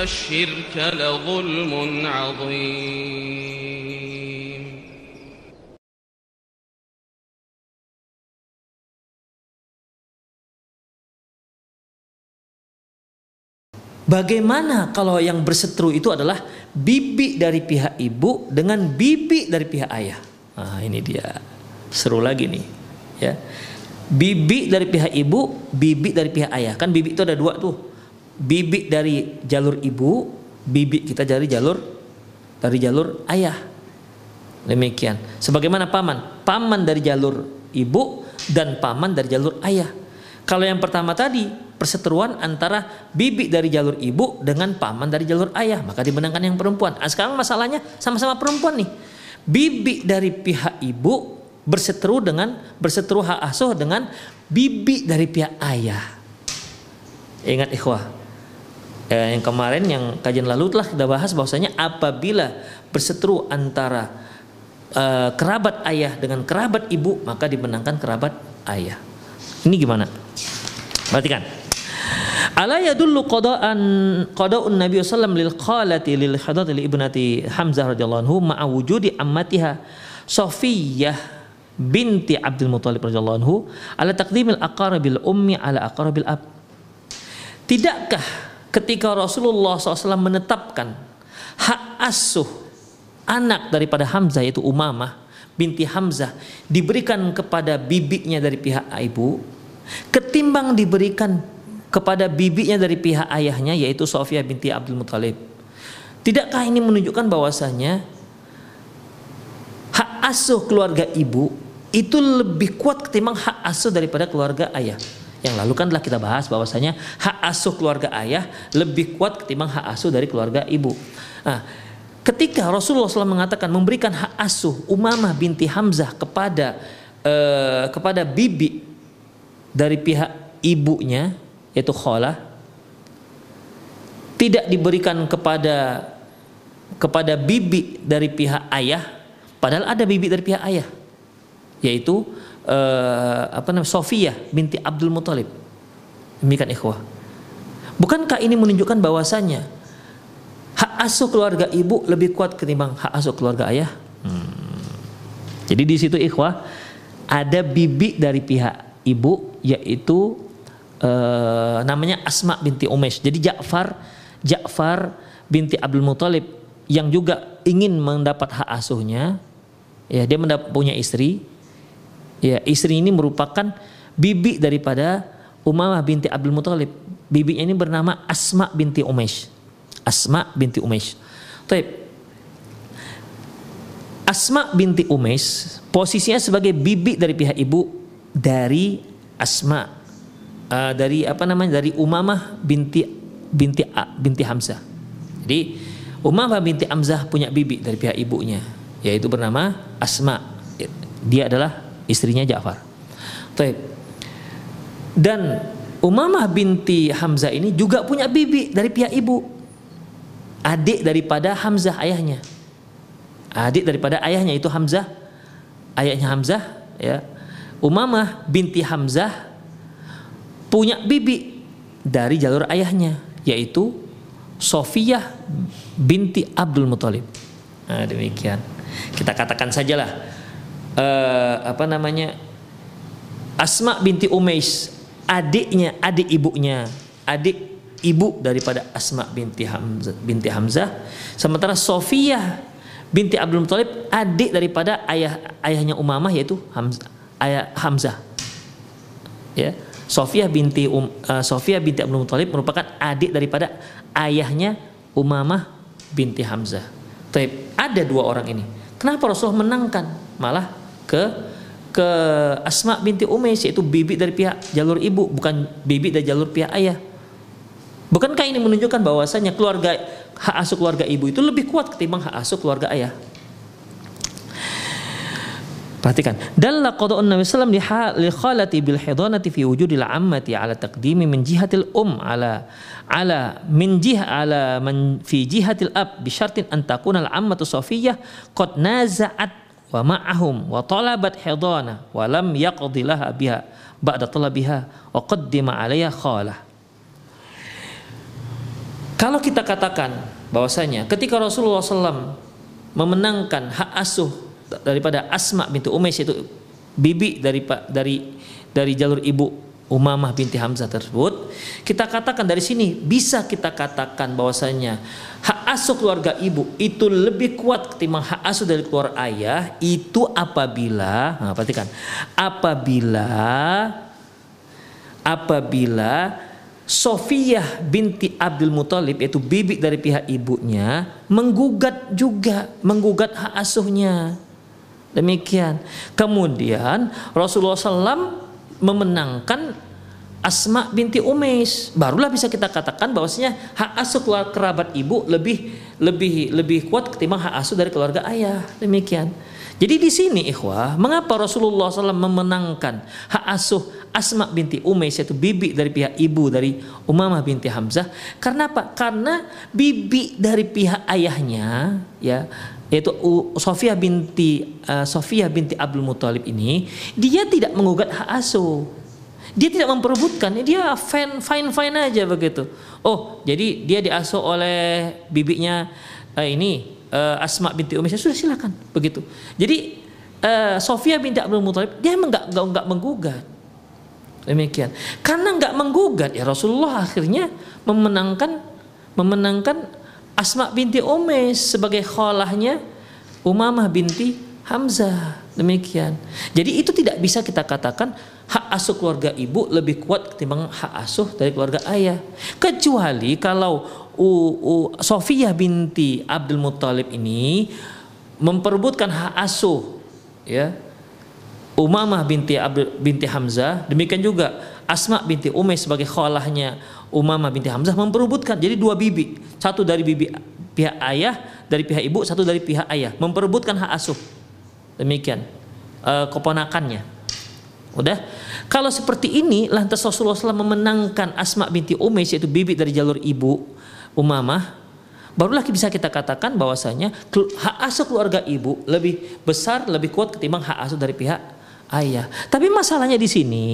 الشرك لظلم عظيم Bagaimana kalau yang berseteru itu adalah bibi dari pihak ibu dengan bibi dari pihak ayah? Nah, ini dia. Seru lagi nih, ya. Bibi dari pihak ibu, bibi dari pihak ayah. Kan bibi itu ada dua tuh. Bibi dari jalur ibu, bibi kita dari jalur dari jalur ayah. Demikian. Sebagaimana paman, paman dari jalur ibu dan paman dari jalur ayah. Kalau yang pertama tadi perseteruan antara bibi dari jalur ibu dengan paman dari jalur ayah, maka dimenangkan yang perempuan. Nah, sekarang masalahnya sama-sama perempuan nih. Bibi dari pihak ibu berseteru dengan berseteru hak asuh dengan bibi dari pihak ayah. Ingat ikhwah, eh, yang kemarin yang kajian lalu telah kita bahas bahwasanya apabila berseteru antara eh, kerabat ayah dengan kerabat ibu maka dimenangkan kerabat ayah. Ini gimana? Perhatikan. Ala yadullu qada'an qada'un Nabi sallallahu lil qalati lil hadati li ibnati Hamzah radhiyallahu anhu ma'a wujudi ammatiha Safiyah binti Abdul Muthalib radhiyallahu anhu ala taqdimil aqrabil ummi ala aqrabil ab. Tidakkah ketika Rasulullah SAW menetapkan hak asuh anak daripada Hamzah yaitu Umamah binti Hamzah diberikan kepada bibinya dari pihak ibu ketimbang diberikan kepada bibinya dari pihak ayahnya yaitu Sofia binti Abdul Muthalib. Tidakkah ini menunjukkan bahwasanya hak asuh keluarga ibu itu lebih kuat ketimbang hak asuh daripada keluarga ayah? Yang lalu kan telah kita bahas bahwasanya hak asuh keluarga ayah lebih kuat ketimbang hak asuh dari keluarga ibu. Nah, ketika Rasulullah SAW mengatakan memberikan hak asuh Umamah binti Hamzah kepada uh, kepada bibi dari pihak ibunya yaitu kholah tidak diberikan kepada kepada bibi dari pihak ayah padahal ada bibi dari pihak ayah yaitu uh, apa namanya Sofia binti Abdul Muthalib demikian ikhwah bukankah ini menunjukkan bahwasanya hak asuh keluarga ibu lebih kuat ketimbang hak asuh keluarga ayah hmm. jadi di situ ikhwah ada bibi dari pihak ibu yaitu uh, namanya Asma binti Umesh. Jadi Ja'far Ja'far binti Abdul Muthalib yang juga ingin mendapat hak asuhnya, ya dia mendapat punya istri. Ya, istri ini merupakan bibi daripada Umamah binti Abdul Muthalib. Bibinya ini bernama Asma binti Umesh. Asma binti Umesh. Taib. Asma binti Umesh posisinya sebagai bibi dari pihak ibu dari Asma uh, dari apa namanya dari Umamah binti binti binti Hamzah. Jadi Umamah binti Hamzah punya bibi dari pihak ibunya yaitu bernama Asma. Dia adalah istrinya Ja'far. Taib. Dan Umamah binti Hamzah ini juga punya bibi dari pihak ibu. Adik daripada Hamzah ayahnya. Adik daripada ayahnya itu Hamzah. Ayahnya Hamzah ya Umamah binti Hamzah punya bibi dari jalur ayahnya yaitu Sofiyah binti Abdul Muthalib. Nah, demikian. Kita katakan sajalah uh, apa namanya Asma binti Umais adiknya adik ibunya adik ibu daripada Asma binti Hamzah binti Hamzah sementara Sofiyah binti Abdul Muthalib adik daripada ayah ayahnya Umamah yaitu Hamzah ayah Hamzah. Ya. Sofia binti um, uh, Sofia binti Abdul Muthalib merupakan adik daripada ayahnya Umamah binti Hamzah. Tapi ada dua orang ini. Kenapa Rasulullah menangkan malah ke ke Asma binti Umais yaitu bibi dari pihak jalur ibu bukan bibi dari jalur pihak ayah. Bukankah ini menunjukkan bahwasanya keluarga hak asuh keluarga ibu itu lebih kuat ketimbang hak asuh keluarga ayah? Perhatikan. Dalla qada'un Nabi sallam li khalati bil hidanati fi wujudil ammati ala taqdimi min jihatil um ala ala min jih ala man fi jihatil ab bi syartin an takuna al ammatu safiyah qad naza'at wa ma'ahum wa talabat hidana wa lam yaqdi laha biha ba'da talabiha wa qaddima 'alayha khalah. Kalau kita katakan bahwasanya ketika Rasulullah SAW memenangkan hak asuh daripada Asma binti Umais itu bibi dari dari dari jalur ibu Umamah binti Hamzah tersebut kita katakan dari sini bisa kita katakan bahwasanya hak asuh keluarga ibu itu lebih kuat ketimbang hak asuh dari keluarga ayah itu apabila nah, perhatikan apabila apabila Sofiyah binti Abdul Muthalib yaitu bibi dari pihak ibunya menggugat juga menggugat hak asuhnya Demikian. Kemudian Rasulullah SAW memenangkan Asma binti Umais. Barulah bisa kita katakan bahwasanya hak asuh kerabat ibu lebih lebih lebih kuat ketimbang hak asuh dari keluarga ayah. Demikian. Jadi di sini ikhwah, mengapa Rasulullah SAW memenangkan hak asuh Asma binti Umais yaitu bibi dari pihak ibu dari Umamah binti Hamzah? Karena apa? Karena bibi dari pihak ayahnya ya yaitu Sofia binti uh, Sofia binti Abdul Muthalib ini dia tidak menggugat hak asuh. Dia tidak memperebutkan dia fine fine fine aja begitu. Oh jadi dia diasuh oleh bibinya uh, ini uh, Asma binti Umayyah. Sudah silakan. Begitu. Jadi uh, Sofia binti Abdul Muthalib dia enggak enggak, enggak menggugat. Demikian. Karena enggak menggugat ya Rasulullah akhirnya memenangkan memenangkan Asma binti Umais sebagai khalahnya Umamah binti Hamzah. Demikian. Jadi itu tidak bisa kita katakan hak asuh keluarga ibu lebih kuat ketimbang hak asuh dari keluarga ayah. Kecuali kalau Sofiyah binti Abdul Muthalib ini memperebutkan hak asuh ya Umamah binti Abdul, binti Hamzah, demikian juga Asma binti Umais sebagai khalahnya Umamah binti Hamzah memperebutkan. Jadi dua bibi. Satu dari bibi pihak ayah dari pihak ibu satu dari pihak ayah. Memperebutkan hak asuh. Demikian e, keponakannya. Udah? Kalau seperti ini lantas Rasulullah SAW memenangkan Asma binti Umais yaitu bibi dari jalur ibu Umamah barulah bisa kita katakan bahwasanya hak asuh keluarga ibu lebih besar lebih kuat ketimbang hak asuh dari pihak ayah. Tapi masalahnya di sini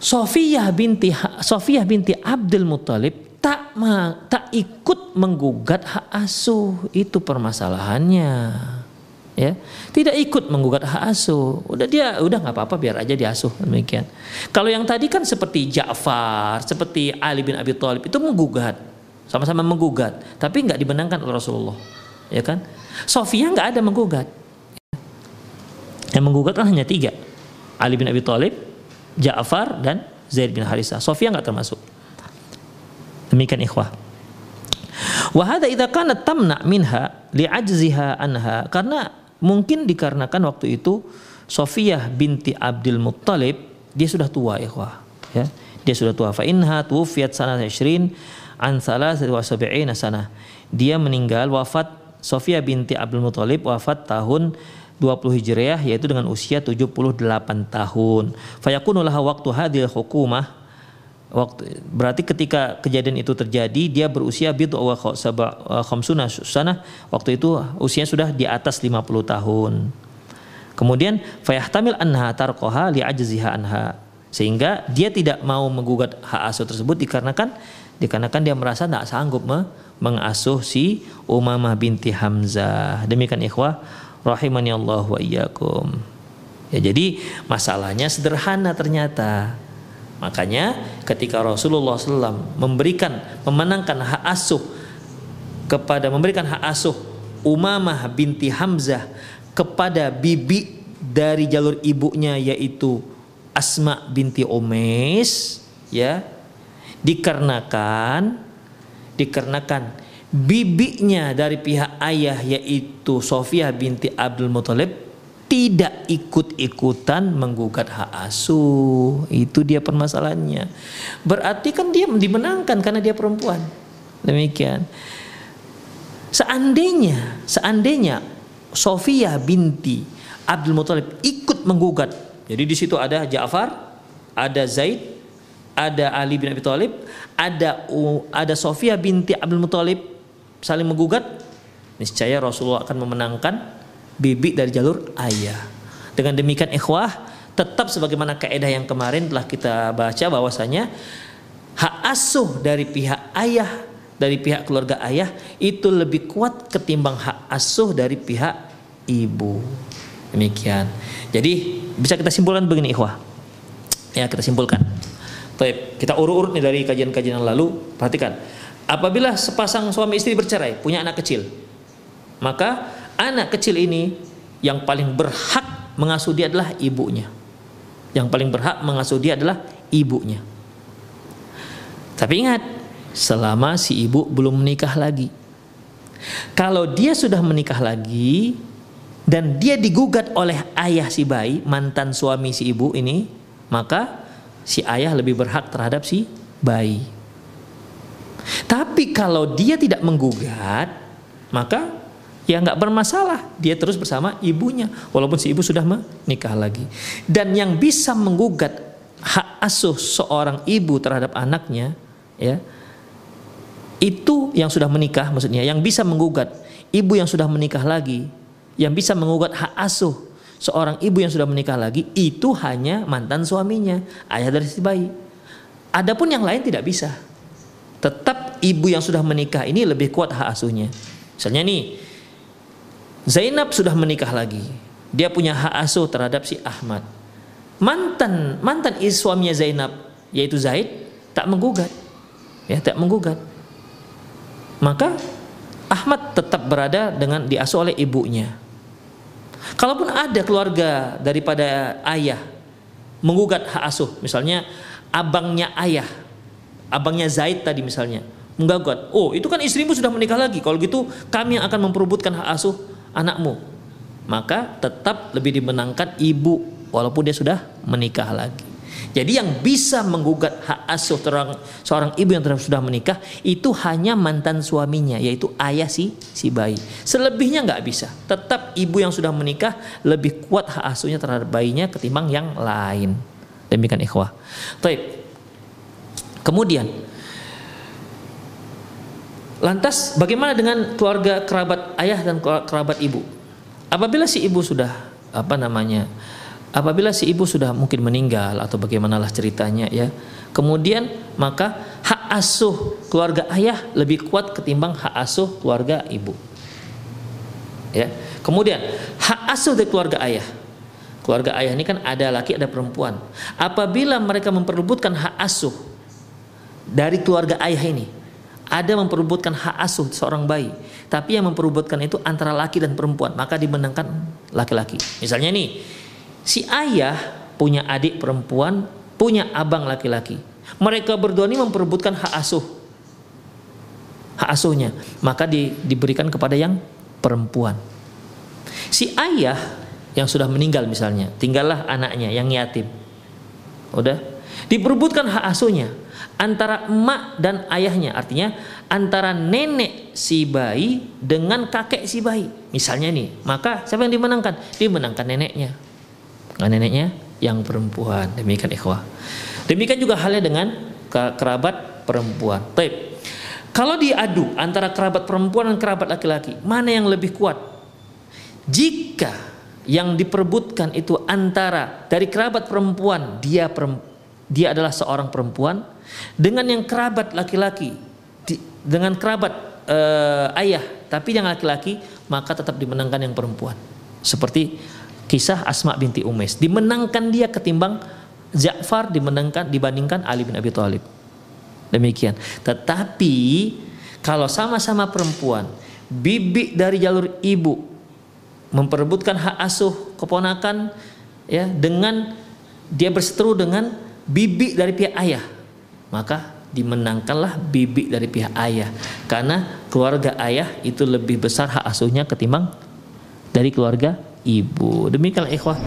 Sofiyah binti Sofiyah binti Abdul Muthalib tak ma, tak ikut menggugat hak asuh. Itu permasalahannya. Ya. Tidak ikut menggugat hak asuh. Udah dia udah nggak apa-apa biar aja diasuh. Demikian. Kalau yang tadi kan seperti Ja'far seperti Ali bin Abi Thalib itu menggugat. Sama-sama menggugat. Tapi nggak dibenangkan oleh Rasulullah. Ya kan? Sofia nggak ada menggugat. Yang menggugat kan hanya tiga. Ali bin Abi Thalib Ja'far dan Zaid bin Harisa. Sofia nggak termasuk. Demikian ikhwah. Wahada idza kana tamna minha li'ajziha anha karena mungkin dikarenakan waktu itu Sofiyah binti Abdul Muttalib dia sudah tua ikhwah ya dia sudah tua fa inha tuwfiyat sana 20 an wa sab'ina sana dia meninggal wafat Sofiyah binti Abdul Muttalib wafat tahun 20 Hijriah yaitu dengan usia 78 tahun. Fayakunulah waktu hadil hukumah waktu berarti ketika kejadian itu terjadi dia berusia bid'u wa khamsuna sana waktu itu usianya sudah di atas 50 tahun. Kemudian fayahtamil anha tarqaha li ajziha anha sehingga dia tidak mau menggugat hak asuh tersebut dikarenakan dikarenakan dia merasa tidak sanggup mengasuh si Umamah binti Hamzah. Demikian ikhwah rahimani Allah wa iyyakum. Ya jadi masalahnya sederhana ternyata. Makanya ketika Rasulullah SAW memberikan memenangkan hak asuh kepada memberikan hak asuh Umamah binti Hamzah kepada bibi dari jalur ibunya yaitu Asma binti Umais ya dikarenakan dikarenakan bibinya dari pihak ayah yaitu Sofia binti Abdul Muthalib tidak ikut-ikutan menggugat hak asuh. Itu dia permasalahannya. Berarti kan dia dimenangkan karena dia perempuan. Demikian. Seandainya, seandainya Sofia binti Abdul Muthalib ikut menggugat. Jadi di situ ada Ja'far, ada Zaid, ada Ali bin Abi Thalib, ada ada Sofia binti Abdul Muthalib saling menggugat, niscaya Rasulullah akan memenangkan bibi dari jalur ayah. Dengan demikian ikhwah, tetap sebagaimana kaidah yang kemarin telah kita baca bahwasanya hak asuh dari pihak ayah dari pihak keluarga ayah itu lebih kuat ketimbang hak asuh dari pihak ibu. Demikian. Jadi bisa kita simpulkan begini ikhwah. Ya, kita simpulkan. Baik, kita urut-urut nih dari kajian-kajian yang lalu. Perhatikan. Apabila sepasang suami istri bercerai, punya anak kecil, maka anak kecil ini yang paling berhak mengasuh dia adalah ibunya. Yang paling berhak mengasuh dia adalah ibunya. Tapi ingat, selama si ibu belum menikah lagi. Kalau dia sudah menikah lagi dan dia digugat oleh ayah si bayi, mantan suami si ibu ini, maka si ayah lebih berhak terhadap si bayi. Tapi kalau dia tidak menggugat, maka ya nggak bermasalah. Dia terus bersama ibunya, walaupun si ibu sudah menikah lagi. Dan yang bisa menggugat hak asuh seorang ibu terhadap anaknya, ya itu yang sudah menikah maksudnya yang bisa menggugat ibu yang sudah menikah lagi yang bisa menggugat hak asuh seorang ibu yang sudah menikah lagi itu hanya mantan suaminya ayah dari si bayi adapun yang lain tidak bisa tetap ibu yang sudah menikah ini lebih kuat hak asuhnya. Misalnya nih Zainab sudah menikah lagi. Dia punya hak asuh terhadap si Ahmad. Mantan mantan suaminya Zainab yaitu Zaid tak menggugat. Ya tak menggugat. Maka Ahmad tetap berada dengan diasuh oleh ibunya. Kalaupun ada keluarga daripada ayah menggugat hak asuh, misalnya abangnya ayah, abangnya Zaid tadi misalnya, menggugat, oh itu kan istrimu sudah menikah lagi, kalau gitu kami yang akan memperebutkan hak asuh anakmu. Maka tetap lebih dimenangkan ibu walaupun dia sudah menikah lagi. Jadi yang bisa menggugat hak asuh seorang, seorang ibu yang sudah menikah itu hanya mantan suaminya yaitu ayah si si bayi. Selebihnya nggak bisa. Tetap ibu yang sudah menikah lebih kuat hak asuhnya terhadap bayinya ketimbang yang lain. Demikian ikhwah. Baik. Kemudian Lantas bagaimana dengan keluarga kerabat ayah dan kerabat ibu? Apabila si ibu sudah apa namanya apabila si ibu sudah mungkin meninggal atau bagaimanalah ceritanya ya kemudian maka hak asuh keluarga ayah lebih kuat ketimbang hak asuh keluarga ibu. Ya kemudian hak asuh dari keluarga ayah. Keluarga ayah ini kan ada laki ada perempuan. Apabila mereka memperebutkan hak asuh dari keluarga ayah ini ada memperebutkan hak asuh seorang bayi tapi yang memperebutkan itu antara laki dan perempuan maka dimenangkan laki-laki misalnya nih si ayah punya adik perempuan, punya abang laki-laki. Mereka berdua ini memperebutkan hak asuh. Hak asuhnya, maka di, diberikan kepada yang perempuan. Si ayah yang sudah meninggal misalnya, tinggallah anaknya yang yatim. Udah, diperebutkan hak asuhnya antara emak dan ayahnya, artinya antara nenek si bayi dengan kakek si bayi. Misalnya nih, maka siapa yang dimenangkan? Dimenangkan neneknya neneknya yang perempuan demikian ikhwah demikian juga halnya dengan kerabat perempuan Taib. kalau diadu antara kerabat perempuan dan kerabat laki-laki mana yang lebih kuat jika yang diperebutkan itu antara dari kerabat perempuan dia dia adalah seorang perempuan dengan yang kerabat laki-laki dengan kerabat uh, ayah tapi yang laki-laki maka tetap dimenangkan yang perempuan seperti kisah Asma binti Umais. Dimenangkan dia ketimbang Ja'far dimenangkan dibandingkan Ali bin Abi Thalib. Demikian. Tetapi kalau sama-sama perempuan, bibi dari jalur ibu memperebutkan hak asuh keponakan ya dengan dia berseteru dengan bibi dari pihak ayah, maka dimenangkanlah bibi dari pihak ayah karena keluarga ayah itu lebih besar hak asuhnya ketimbang dari keluarga ibu. Demikian ikhwah.